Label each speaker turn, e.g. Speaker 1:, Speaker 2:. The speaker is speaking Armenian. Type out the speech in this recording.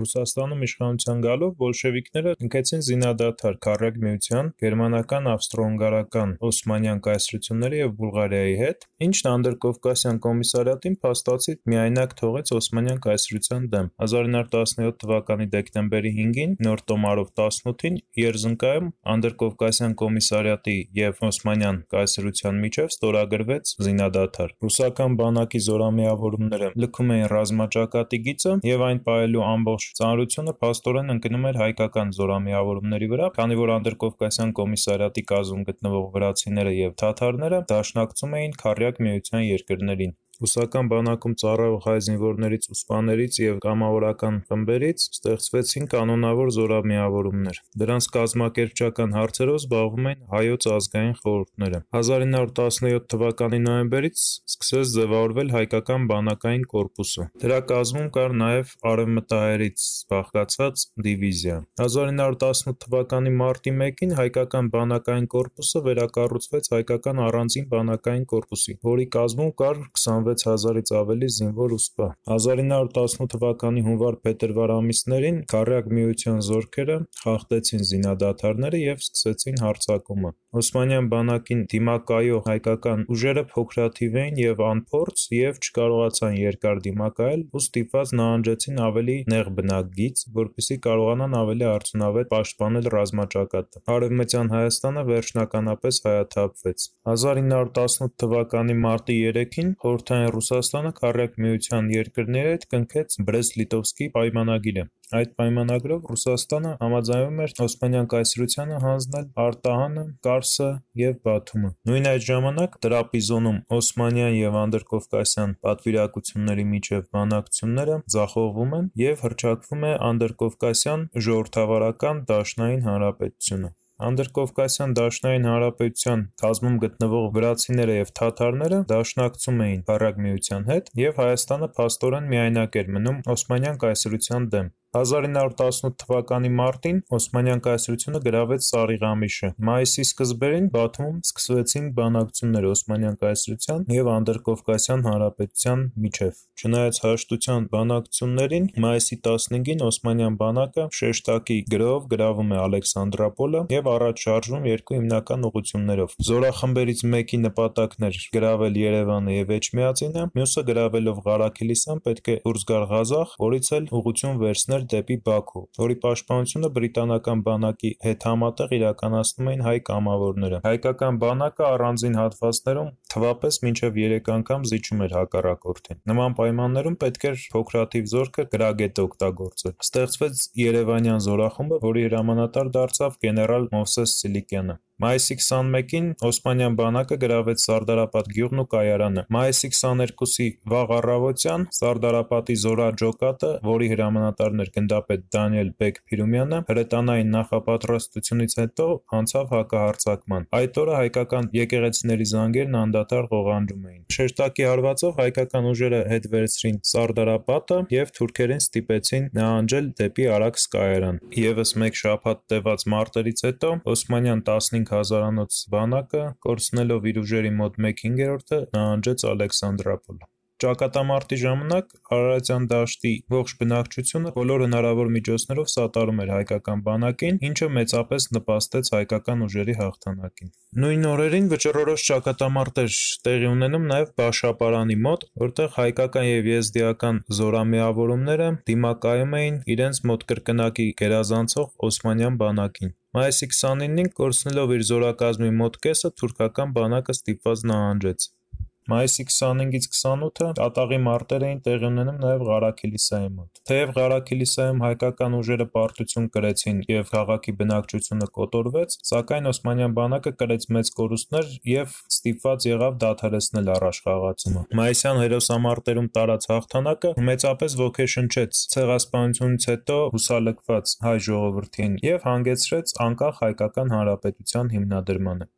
Speaker 1: Ռուսաստանում իշխանության գալով բոլշևիկները կնքեցին զինադադար Քարյակ միության, գերմանական, ավստրո-հունգարական, օսմանյան կայսրությունների և Բուլղարիայի հետ, ինչն Անդրկովկասյան կոմիսարիատին փաստացի միայնակ թողեց Օսմանյան կայսրության դեմ: 1917 թվականի դեկտեմբերի 5-ին (նոր տոմարով՝ 18-ին) Երզնկայում Անդրկովկասյան կոմիսարիատի և Օսմանյան կայսրության միջև ստորագրվեց զինադադար: Ռուսական բանակի զորամիավորումները լքում էին ռազմաճակատի գիծը և այն պահելու ամբողջ ծանրությունը փաստորեն ընկնում էր հայկական զորամիավորումների վրա, քանի որ Անդրկովկասյան կոմիսարիատի կազմում գտնվող վրացիները և թաթարները դաշնակցում էին Քառյակ միության երկրներին: Ռուսական բանակում ծառայող հայ զինվորներից ու սպաներից և կամավորական խմբերից ստեղծվեցին կանոնավոր զորամիավորումներ: Դրանց կազմակերպչական հարցերով զբաղվում էին Հայոց ազգային խորհուրդները: 1917 թվականի նոյեմբերից սկսեց ձևավորվել հայկական բանակային կորպուսը: Դրա կազմում կար նաև արևմտահայերից բաղկացած դիվիզիա: 1918 թվականի մարտի 1-ին հայկական բանակային կորպուսը վերակառուցվեց հայկական առանձին բանակային կորպուսի, որի կազմում կար 26 հազարից ավելի զինվոր ու սպա: 1918 թվականի հունվար-փետրվար ամիսներին Քառյակ միության զորքերը խախտեցին զինադադարները և սկսեցին հարձակումը: Օսմանյան բանակին դիմակայող հայկական ուժերը փոքրաթիվ էին և անփորձ և չկարողացան երկար դիմակայել ու ստիպված նահանջեցին ավելի նեղ բնակգիծ, որպեսզի կարողանան ավելի արդյունավետ պաշտպանել ռազմաճակատը: Արևմտյան Հայաստանը վերջնականապես հայաթափվեց: 1918 թվականի մարտի 3-ին Խորհրդային Ռուսաստանը Քառյակ միության երկրների հետ կնքեց Բրեստ-Լիտովսկի պայմանագիրը: Այդ պայմանագրով Ռուսաստանը համաձայնվում էր Օսմանյան կայսրությանը հանձնել Արտահանը, Կարսը և Բաթումը: Նույն այդ ժամանակ Տրապիզոնում օսմանյան և անդրկովկասյան պատվիրակությունների միջև բանակցությունները ձախողվում են և հռչակվում է Անդրկովկասյան ժողովրդավարական դաշնային հանրապետությունը: Անդրկովկասյան դաշնային հանրապետության կազմում գտնվող վրացիները և թաթարները դաշնակցում էին Քառյակ միության հետ և Հայաստանը փաստորեն միայնակ էր մնում Օսմանյան կայսրության դեմ: 1918 թվականի մարտին Օսմանյան կայսրությունը գրավեց Սարիղամիշը: Մայիսի սկզբերին Բաթումում սկսվեցին բանակցություններ Օսմանյան կայսրության և Անդրկովկասյան հանրապետության միջև: Չնայած հաշտության բանակցություններին, մայիսի 15-ին Օսմանյան բանակը շեշտակի գրոհով գրավում է Ալեքսանդրապոլը և առաջ շարժվում երկու հիմնական ուղղություններով: Զորախմբերից մեկի նպատակն էր գրավել Երևանը և Էջմիածինը, մյուսը գրավելով Ղարաքիլիսան պետք է դուրս գար Ղազախ, որից էլ ուղղություն վերցներ դեպի Բաքու, որի պաշտպանությունը բրիտանական բանակի հետ համատեղ իրականացնում էին հայ կամավորները: Հայկական բանակը առանձին հատվածներում թվապես մինչև երեք անգամ զիջում էր հակառակորդին: Նման պայմաններում պետք էր փոքրաթիվ զորքը գրագետ օգտագործել: Ստեղծվեց Երևանյան զորախումբը, որի հրամանատար դարձավ գեներալ Մովսես Սիլիկյանը: Մայիսի 21-ին Օսմանյան բանակը գրավեց Սարդարապատ գյուղն ու կայարանը: Մայիսի 22-ի վաղ առավոտյան Սարդարապատի զորաջոկատը, որի հրամանատարն էր գնդապետ Դանիել Բեկ-Փիրումյանը, հրետանային նախապատրաստությունից հետո անցավ հակահարձակման: Այդ օրը հայկական եկեղեցիների զանգերն անդադար ղողանջում էին: Շեշտակի հարվածով հայկական ուժերը հետ վերցրին Սարդարապատը և թուրքերին ստիպեցին նահանջել դեպի Արաքս կայարան: ԵՒս մեկ շաբաթ տևած մարտերից հետո Օսմանյան տասնհինգ հազարանոց բանակը, կորցնելով իր ուժերի մոտ մեկ հինգերորդը, նահանջեց Ալեքսանդրապոլ: Ճակատամարտի ժամանակ Արարատյան դաշտի ողջ բնակչությունը բոլոր հնարավոր միջոցներով սատարում էր հայկական բանակին, ինչը մեծապես նպաստեց հայկական ուժերի հաղթանակին: Նույն օրերին վճռորոշ ճակատամարտ էր տեղի ունենում նաև Բաշապարանի մոտ, որտեղ հայկական և եզդիական զորամիավորումները դիմակայում էին իրենց մոտ կրկնակի գերազանցող օսմանյան բանակին: Մայիսի 29-ին, կորցնելով իր զորակազմի մոտ կեսը, թուրքական բանակը ստիպված նահանջեց: Մայիսի 25-28-ը կատաղի մարտեր էին տեղի ունենում նաև Ղարաքիլիսայի մոտ: Թեև Ղարաքիլիսայում հայկական ուժերը պարտություն կրեցին և քաղաքի բնակչությունը կոտորվեց, սակայն Օսմանյան բանակը կրեց մեծ կորուստներ և ստիպված եղավ դադարեցնել առաջխաղացումը: Մայիսյան հերոսամարտերում տարած հաղթանակը մեծապես ոգեշնչեց ցեղասպանությունից հետո հուսալքված հայ ժողովրդին և հանգեցրեց անկախ հայկական հանրապետության հիմնադրմանը: